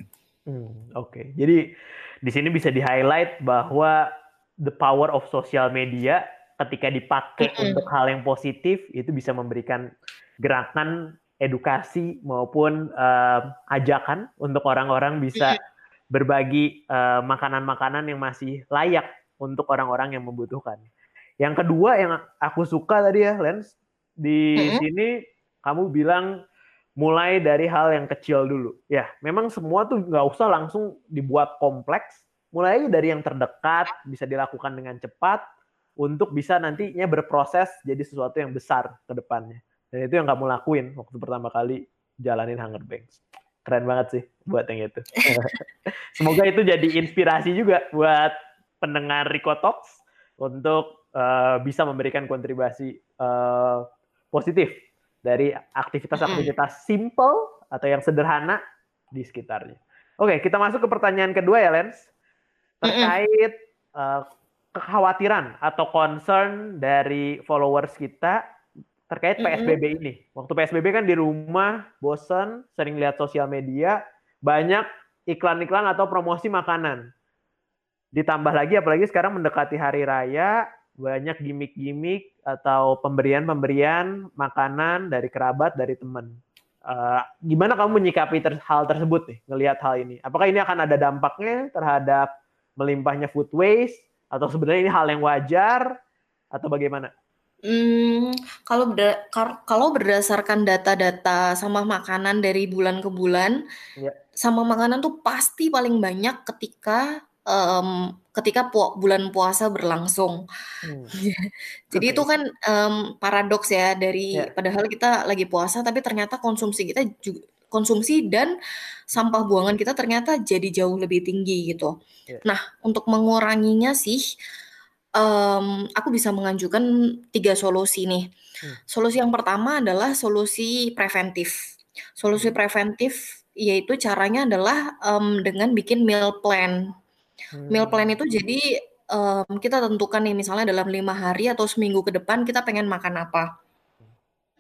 Mmm, oke. Jadi di sini bisa di-highlight bahwa the power of social media ketika dipakai untuk Mhm. hal yang positif, itu bisa memberikan gerakan edukasi maupun, eee, ajakan untuk orang-orang bisa Mhm. berbagi, eee, makanan-makanan yang masih layak untuk orang-orang yang membutuhkan. Yang kedua yang aku suka tadi ya, Lens, di Mhm. sini kamu bilang mulai dari hal yang kecil dulu. Ya, memang semua tuh nggak usah langsung dibuat kompleks, mulai dari yang terdekat, bisa dilakukan dengan cepat, untuk bisa nantinya berproses jadi sesuatu yang besar ke depannya. Dan itu yang kamu lakuin waktu pertama kali jalanin Hunger Banks. Keren banget sih buat yang itu. Semoga itu jadi inspirasi juga buat pendengar Riko Talks untuk, eee, bisa memberikan kontribusi, eee, positif dari aktivitas-aktivitas simpel atau yang sederhana di sekitarnya. Oke, kita masuk ke pertanyaan kedua ya, Lens. Terkait, eee, kekhawatiran atau concern dari followers kita terkait. PSBB ini. Waktu PSBB kan di rumah, bosen, sering lihat sosial media, banyak iklan-iklan atau promosi makanan. Ditambah lagi apalagi sekarang mendekati hari raya, banyak gimik-gimik atau pemberian-pemberian makanan dari kerabat, dari teman. Eee, gimana kamu menyikapi ter hal tersebut nih, ngelihat hal ini? Apakah ini akan ada dampaknya terhadap melimpahnya food waste, atau sebenarnya ini hal yang wajar, atau bagaimana? Mmm, kalau kar kalau berdasarkan data-data sampah makanan dari bulan ke bulan, Iya. sampah makanan tuh pasti paling banyak ketika, mmm, ketika pua bulan puasa berlangsung. Mmm. Jadi itu Oke. kan, mmm, paradoks ya dari Iya. padahal kita lagi puasa, tapi ternyata konsumsi kita ju konsumsi dan sampah buangan kita ternyata jadi jauh lebih tinggi gitu. Iya. Nah, untuk menguranginya sih, mmm, aku bisa mengajukan 3 solusi nih. Mmm. Solusi yang pertama adalah solusi preventif. Solusi Mmm. preventif yaitu caranya adalah, mmm, dengan bikin meal plan. Meal plan itu jadi, mmm, kita tentukan nih misalnya dalam 5 hari atau seminggu ke depan kita pengen makan apa.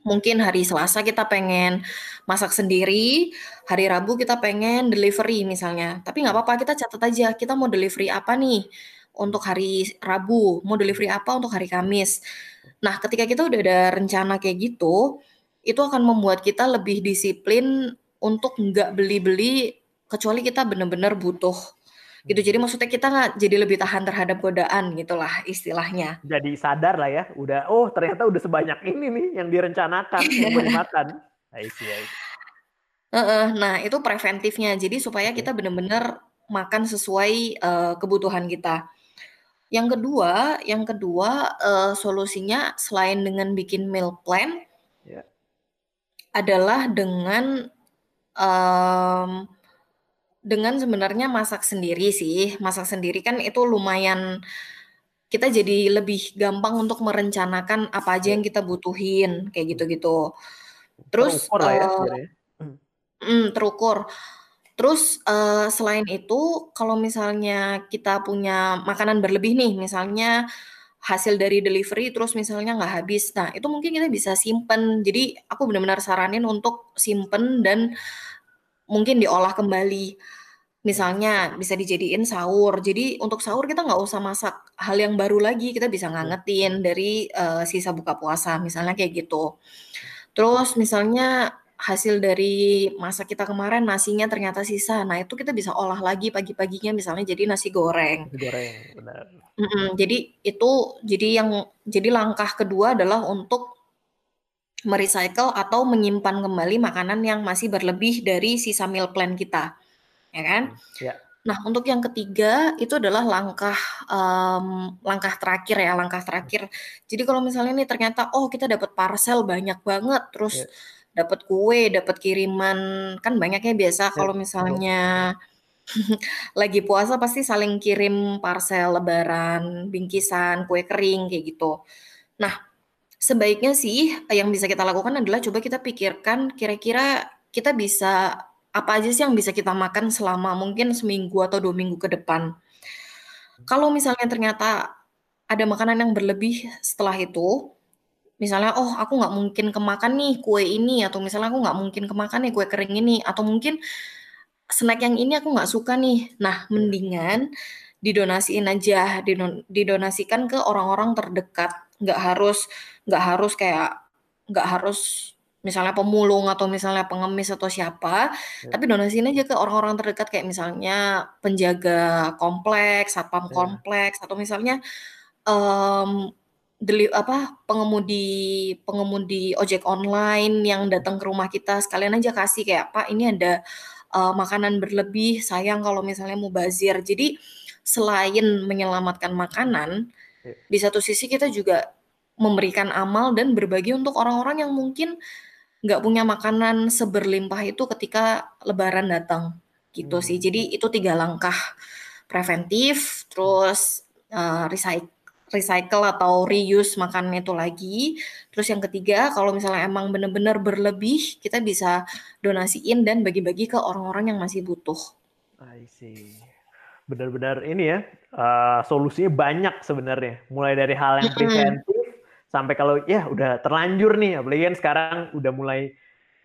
Mungkin hari Selasa kita pengen masak sendiri, hari Rabu kita pengen delivery misalnya. Tapi nggak apa-apa kita catat aja, kita mau delivery apa nih untuk hari Rabu, mau delivery apa untuk hari Kamis. Nah, ketika kita udah ada rencana kayak gitu, itu akan membuat kita lebih disiplin untuk nggak beli-beli kecuali kita bener-bener butuh, gitu. Jadi Mmm. maksudnya kita nggak jadi lebih tahan terhadap godaan gitulah istilahnya. Jadi sadar lah ya, udah, "Oh ternyata udah sebanyak ini nih yang direncanakan, yang mau dimakan." I see I see. Heeh. Nah, itu preventifnya. Jadi supaya kita bener-bener makan sesuai, eee, kebutuhan kita. Yang kedua yang kedua, eee, solusinya selain dengan bikin meal plan Iya. adalah dengan, mmm, dengan sebenarnya masak sendiri sih. Masak sendiri kan itu lumayan kita jadi lebih gampang untuk merencanakan apa aja Iya. yang kita butuhin, kayak Mmm. gitu-gitu. Terus, Terukur lah ya. Mhm. mhm, terukur. Terus, eee, selain itu kalau misalnya kita punya makanan berlebih nih, misalnya hasil dari delivery terus misalnya nggak habis, nah itu mungkin kita bisa simpen. Jadi aku bener-bener saranin untuk simpen dan mungkin diolah kembali. Misalnya bisa dijadiin sahur. Jadi untuk sahur kita nggak usah masak hal yang baru lagi, kita bisa Iya. ngangetin dari, eee, sisa buka puasa, misalnya kayak gitu. Terus misalnya hasil dari masak kita kemarin nasinya ternyata sisa. Nah, itu kita bisa olah lagi pagi-paginya misalnya jadi nasi goreng. Nasi goreng, benar. Mm-mm, jadi itu jadi yang jadi langkah kedua adalah untuk merecycle atau menyimpan kembali makanan yang masih berlebih dari sisa meal plan kita. Ya kan? Ya. Nah, untuk yang ketiga itu adalah langkah um, langkah terakhir ya, langkah terakhir. Jadi kalau misalnya nih ternyata oh kita dapat parcel banyak banget, terus Ya. dapat kue, dapat kiriman, kan banyaknya biasa Ya, kalau misalnya lagi puasa pasti saling kirim parcel lebaran, bingkisan, kue kering kayak gitu. Nah, sebaiknya sih yang bisa kita lakukan adalah coba kita pikirkan kira-kira kita bisa apa aja sih yang bisa kita makan selama mungkin seminggu atau dua minggu ke depan. Kalau misalnya ternyata ada makanan yang berlebih setelah itu, misalnya, oh aku nggak mungkin kemakan nih kue ini, atau misalnya aku nggak mungkin kemakan nih kue kering ini, atau mungkin snack yang ini aku nggak suka nih. Nah, mendingan didonasiin aja, didon didonasikan ke orang-orang terdekat. Nggak harus nggak harus kayak nggak harus misalnya pemulung atau misalnya pengemis atau siapa, Ya. tapi donasiin aja ke orang-orang terdekat kayak misalnya penjaga kompleks, satpam Ya. kompleks, atau misalnya, mmm, deli apa, pengemudi pengemudi ojek online yang datang ke rumah kita, sekalian aja kasih kayak, "Pak, ini ada, eee, makanan berlebih, sayang kalau misalnya mubazir." Jadi selain menyelamatkan makanan, Ya. di satu sisi kita juga memberikan amal dan berbagi untuk orang-orang yang mungkin nggak punya makanan seberlimpah itu ketika lebaran datang, gitu sih. Hmm. Jadi itu 3 langkah preventif, terus, eee, recy recycle atau reuse makanan itu lagi, terus yang ketiga kalau misalnya emang bener-bener berlebih, kita bisa donasiin dan bagi-bagi ke orang-orang yang masih butuh. I see. Benar-benar ini ya, eee, solusinya banyak sebenarnya. Mulai dari hal yang preventif, sampai kalau ya udah terlanjur nih, apalagi kan sekarang udah mulai,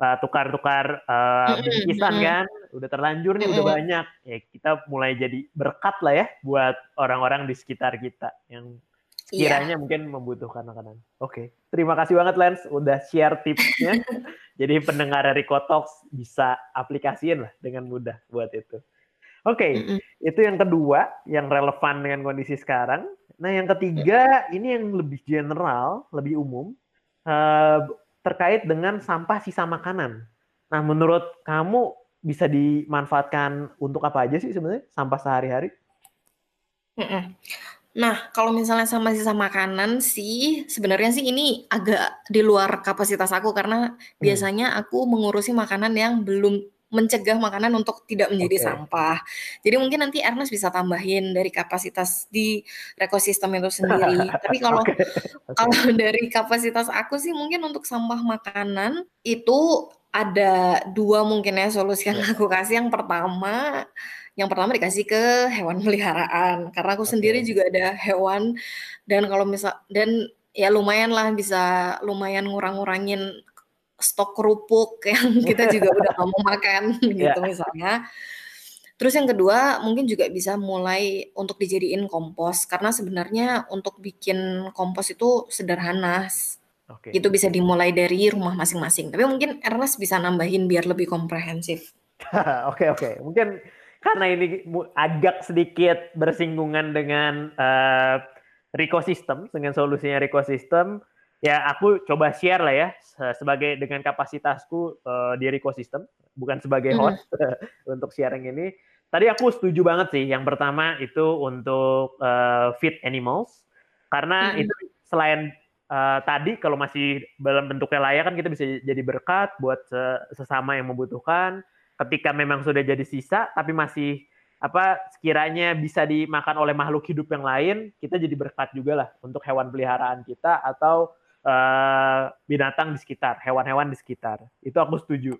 eee, tukar-tukar, Mhm bingkisan mhm. kan, udah terlanjur nih, udah banyak. Ya kita mulai jadi berkat lah ya, buat orang-orang di sekitar kita yang Iya. sekiranya mungkin membutuhkan makanan. Oke, terima kasih banget Lens, udah share tipsnya. Jadi pendengar Riko Talks bisa aplikasiin lah dengan mudah buat itu. Oke, Mhm. itu yang kedua, yang relevan dengan kondisi sekarang. Nah, yang ketiga, ini yang lebih general, lebih umum, eee, terkait dengan sampah sisa makanan. Nah, menurut kamu bisa dimanfaatkan untuk apa aja sih sebenarnya sampah sehari-hari? Mhm. Nah, kalau misalnya sama sisa makanan sih, sebenarnya sih ini agak di luar kapasitas aku, karena Hmm. biasanya aku mengurusi makanan yang belum mencegah makanan untuk tidak menjadi Oke. sampah. Jadi mungkin nanti Ernest bisa tambahin dari kapasitas di ekosistem itu sendiri. Tapi kalau Oke oke. kalau dari kapasitas aku sih mungkin untuk sampah makanan, itu ada 2 mungkin ya solusi yang Ya. aku kasih. Yang pertama yang pertama dikasih ke hewan peliharaan, karena aku sendiri Oke. juga ada hewan dan kalau misal dan ya lumayanlah bisa lumayan ngurang-ngurangin stok kerupuk yang kita juga udah nggak mau makan Ya. gitu misalnya. Terus yang kedua mungkin juga bisa mulai untuk dijadiin kompos, karena sebenarnya untuk bikin kompos itu sederhana. Oke. Itu bisa dimulai dari rumah masing-masing. Tapi mungkin Ernest bisa nambahin biar lebih komprehensif. Oke oke. Mungkin karena ini agak sedikit bersinggungan dengan, Riko System, dengan solusinya Riko System, ya aku coba share lah ya, se sebagai dengan kapasitasku, eee, di Riko System, bukan sebagai host untuk sharing ini. Tadi aku setuju banget sih, yang pertama itu untuk, eee, feed animals, karena Mhm. itu selain, eee, tadi kalau masih dalam bentuknya layak kan kita bisa jadi berkat buat se sesama yang membutuhkan. Ketika memang sudah jadi sisa, tapi masih apa, sekiranya bisa dimakan oleh makhluk hidup yang lain, kita jadi berkat juga lah untuk hewan peliharaan kita atau, eee, binatang di sekitar, hewan-hewan di sekitar. Itu aku setuju.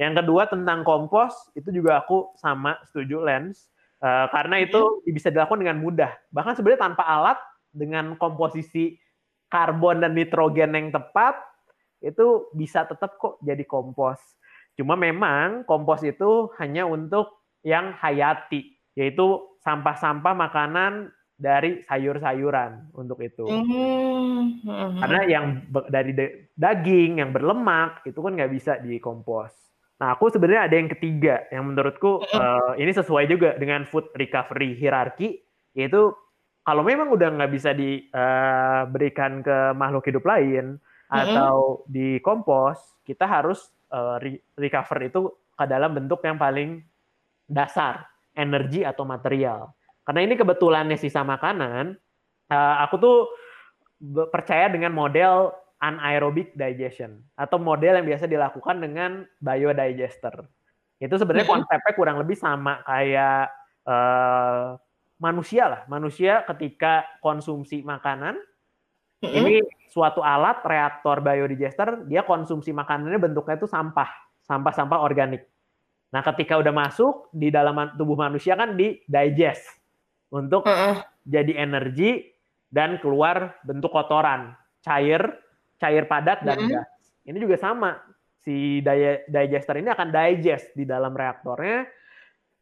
Yang kedua tentang kompos, itu juga aku sama setuju Lens, eee, karena itu Mhm. bisa dilakukan dengan mudah. Bahkan sebenarnya tanpa alat, dengan komposisi karbon dan nitrogen yang tepat, itu bisa tetap kok jadi kompos. Cuma memang kompos itu hanya untuk yang hayati, yaitu sampah-sampah makanan dari sayur-sayuran untuk itu. Hmm, Karena yang dari daging yang berlemak itu kan nggak bisa dikompos. Nah, aku sebenarnya ada yang ketiga yang menurutku uh, ini sesuai juga dengan food recovery hierarchy, yaitu kalau memang udah nggak bisa diberikan uh, ke makhluk hidup lain atau dikompos, kita harus uh, recover itu ke dalam bentuk yang paling dasar, energi atau material. Karena ini kebetulannya sisa makanan, uh, aku tuh percaya dengan model anaerobic digestion atau model yang biasa dilakukan dengan biodigester. Itu sebenarnya konsepnya kurang lebih sama kayak uh, manusia lah. Manusia ketika konsumsi makanan, ini suatu alat reaktor biodigester, dia konsumsi makanannya bentuknya itu sampah, sampah-sampah organik. Nah, ketika udah masuk di dalam tubuh manusia kan di digest untuk uh -uh. jadi energi dan keluar bentuk kotoran, cair, cair padat dan uh -uh. gas. Ini juga sama. Si digester ini akan digest di dalam reaktornya,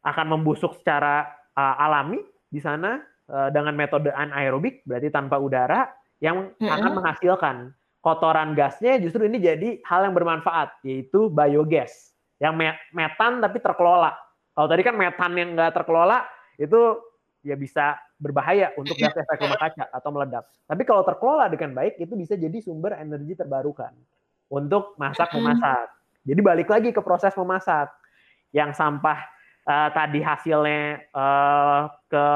akan membusuk secara uh, alami di sana uh, dengan metode anaerobik, berarti tanpa udara, yang uh -uh. akan menghasilkan kotoran gasnya justru ini jadi hal yang bermanfaat, yaitu biogas. Yang metan tapi terkelola. Kalau tadi kan metan yang nggak terkelola, itu ya bisa berbahaya untuk gas efek rumah kaca atau meledak. Tapi kalau terkelola dengan baik itu bisa jadi sumber energi terbarukan untuk masak memasak. Jadi balik lagi ke proses memasak. Yang sampah uh, tadi hasilnya uh, ke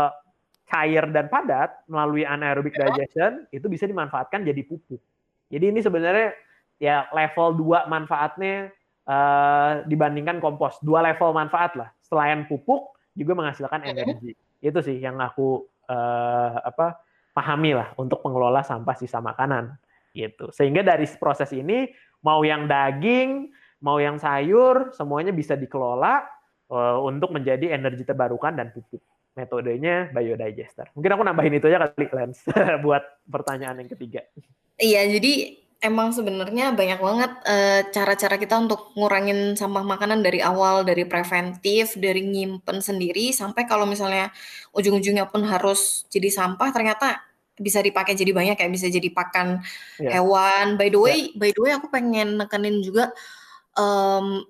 cair dan padat melalui anaerobic digestion itu bisa dimanfaatkan jadi pupuk. Jadi ini sebenarnya ya level 2 manfaatnya uh, dibandingkan kompos. Dua level manfaat lah. Selain pupuk juga menghasilkan energi itu sih yang aku uh, apa pahami lah untuk mengelola sampah sisa makanan gitu. Sehingga dari proses ini mau yang daging mau yang sayur semuanya bisa dikelola uh, untuk menjadi energi terbarukan dan pupuk. Metodenya biodigester. Mungkin aku nambahin itu aja kali Lens buat pertanyaan yang ketiga. Iya jadi emang sebenarnya banyak banget uh, cara-cara kita untuk ngurangin sampah makanan dari awal, dari preventif, dari nyimpen sendiri, sampai kalau misalnya ujung-ujungnya pun harus jadi sampah, ternyata bisa dipakai jadi banyak, kayak bisa jadi pakan yeah. hewan. By the way yeah. by the way aku pengen nekenin juga, um,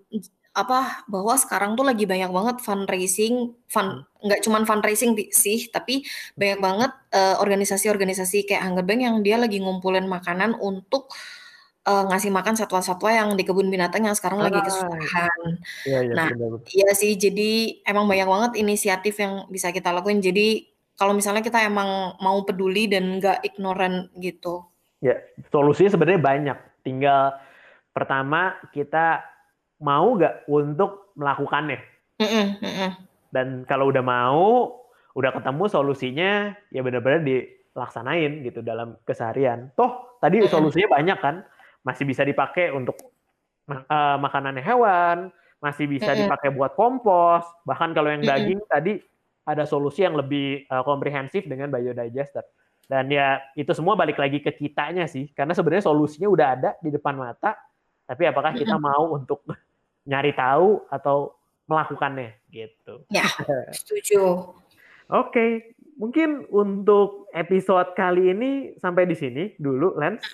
apa, bahwa sekarang tuh lagi banyak banget fundraising, fun hmm. nggak cuman fundraising sih, tapi banyak banget uh, organisasi-organisasi kayak Hunger Bank yang dia lagi ngumpulin makanan untuk uh, ngasih makan satwa-satwa yang di kebun binatang yang sekarang ah, lagi kesusahan. Iya, iya, nah, iya sih, jadi emang banyak banget inisiatif yang bisa kita lakuin. Jadi kalau misalnya kita emang mau peduli dan nggak ignoran gitu. Ya, solusinya sebenarnya banyak. Tinggal pertama kita mau nggak untuk melakukannya. Mm -mm, mm -mm. Dan kalau udah mau, udah ketemu solusinya, ya benar-benar dilaksanain gitu dalam keseharian. Toh tadi solusinya banyak kan, masih bisa dipakai untuk uh, makanan hewan, masih bisa dipakai buat kompos, bahkan kalau yang daging tadi ada solusi yang lebih uh, komprehensif dengan biodigester. Dan ya itu semua balik lagi ke kitanya sih, karena sebenarnya solusinya udah ada di depan mata, tapi apakah kita mau untuk nyari tahu atau melakukannya gitu. Ya, setuju. Oke, mungkin untuk episode kali ini sampai di sini dulu, Lens.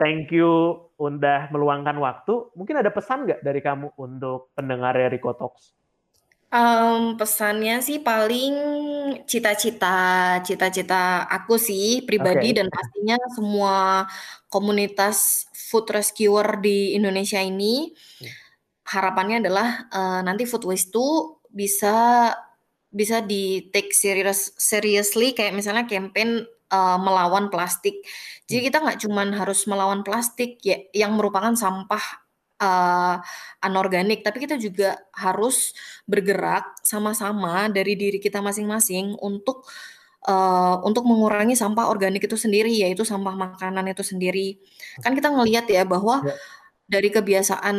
Thank you udah meluangkan waktu. Mungkin ada pesan nggak dari kamu untuk pendengar Rico Talks? Um, pesannya sih paling cita-cita cita-cita aku sih pribadi okay. dan pastinya semua komunitas food rescuer di Indonesia ini. Hmm harapannya adalah uh, nanti food waste itu bisa bisa di take serious seriously kayak misalnya campaign uh, melawan plastik. Jadi hmm. kita nggak cuman harus melawan plastik ya yang merupakan sampah uh, anorganik, tapi kita juga harus bergerak sama-sama dari diri kita masing-masing untuk uh, untuk mengurangi sampah organik itu sendiri, yaitu sampah makanan itu sendiri. Kan kita ngelihat ya bahwa ya dari kebiasaan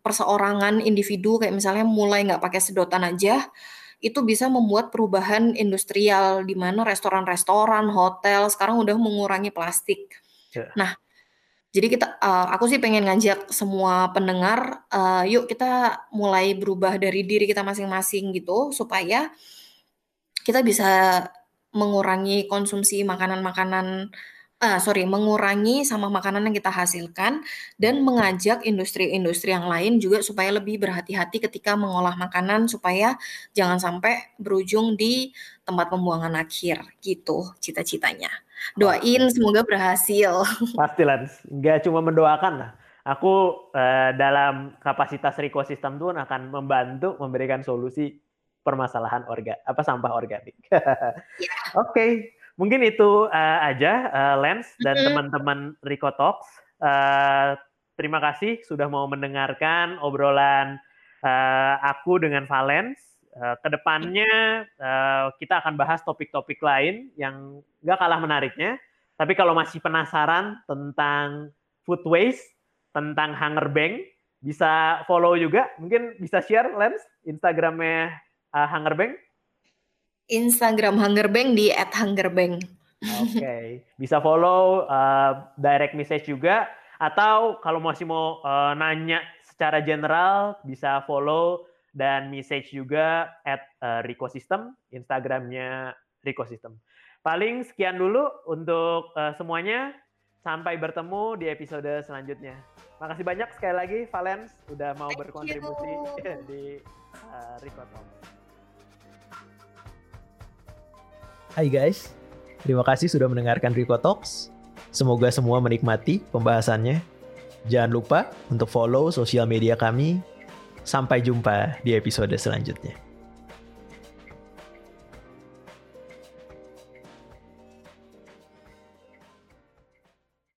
perseorangan individu kayak misalnya mulai nggak pakai sedotan aja itu bisa membuat perubahan industrial di mana restoran-restoran, hotel sekarang udah mengurangi plastik. Yeah. Nah, jadi kita, uh, aku sih pengen ngajak semua pendengar, uh, yuk kita mulai berubah dari diri kita masing-masing gitu supaya kita bisa mengurangi konsumsi makanan-makanan uh, sorry, mengurangi sama makanan yang kita hasilkan dan mengajak industri-industri yang lain juga supaya lebih berhati-hati ketika mengolah makanan supaya jangan sampai berujung di tempat pembuangan akhir gitu cita-citanya. Doain semoga berhasil. Pasti lah, nggak cuma mendoakan lah. Aku uh, dalam kapasitas ekosistem tuh akan membantu memberikan solusi permasalahan orga apa sampah organik. yeah. Oke, okay. Mungkin itu uh, aja uh, Lens dan mm-hmm. teman-teman Rico Talks. Uh, terima kasih sudah mau mendengarkan obrolan uh, aku dengan Valens. Uh, ke depannya uh, kita akan bahas topik-topik lain yang nggak kalah menariknya. Tapi kalau masih penasaran tentang food waste, tentang Hunger Bank, bisa follow juga. Mungkin bisa share Lens Instagramnya uh, Hunger Bank? Instagram Hunger Bank di @hungerbank. Oke, okay. bisa follow uh, direct message juga atau kalau masih mau uh, nanya secara general bisa follow dan message juga at uh, Rico System, Instagramnya Rico System. Paling sekian dulu untuk uh, semuanya. Sampai bertemu di episode selanjutnya. Makasih banyak sekali lagi Valens udah mau Thank berkontribusi you. di uh, Rico Talk. Hai guys, terima kasih sudah mendengarkan Rico Talks. Semoga semua menikmati pembahasannya. Jangan lupa untuk follow sosial media kami. Sampai jumpa di episode selanjutnya.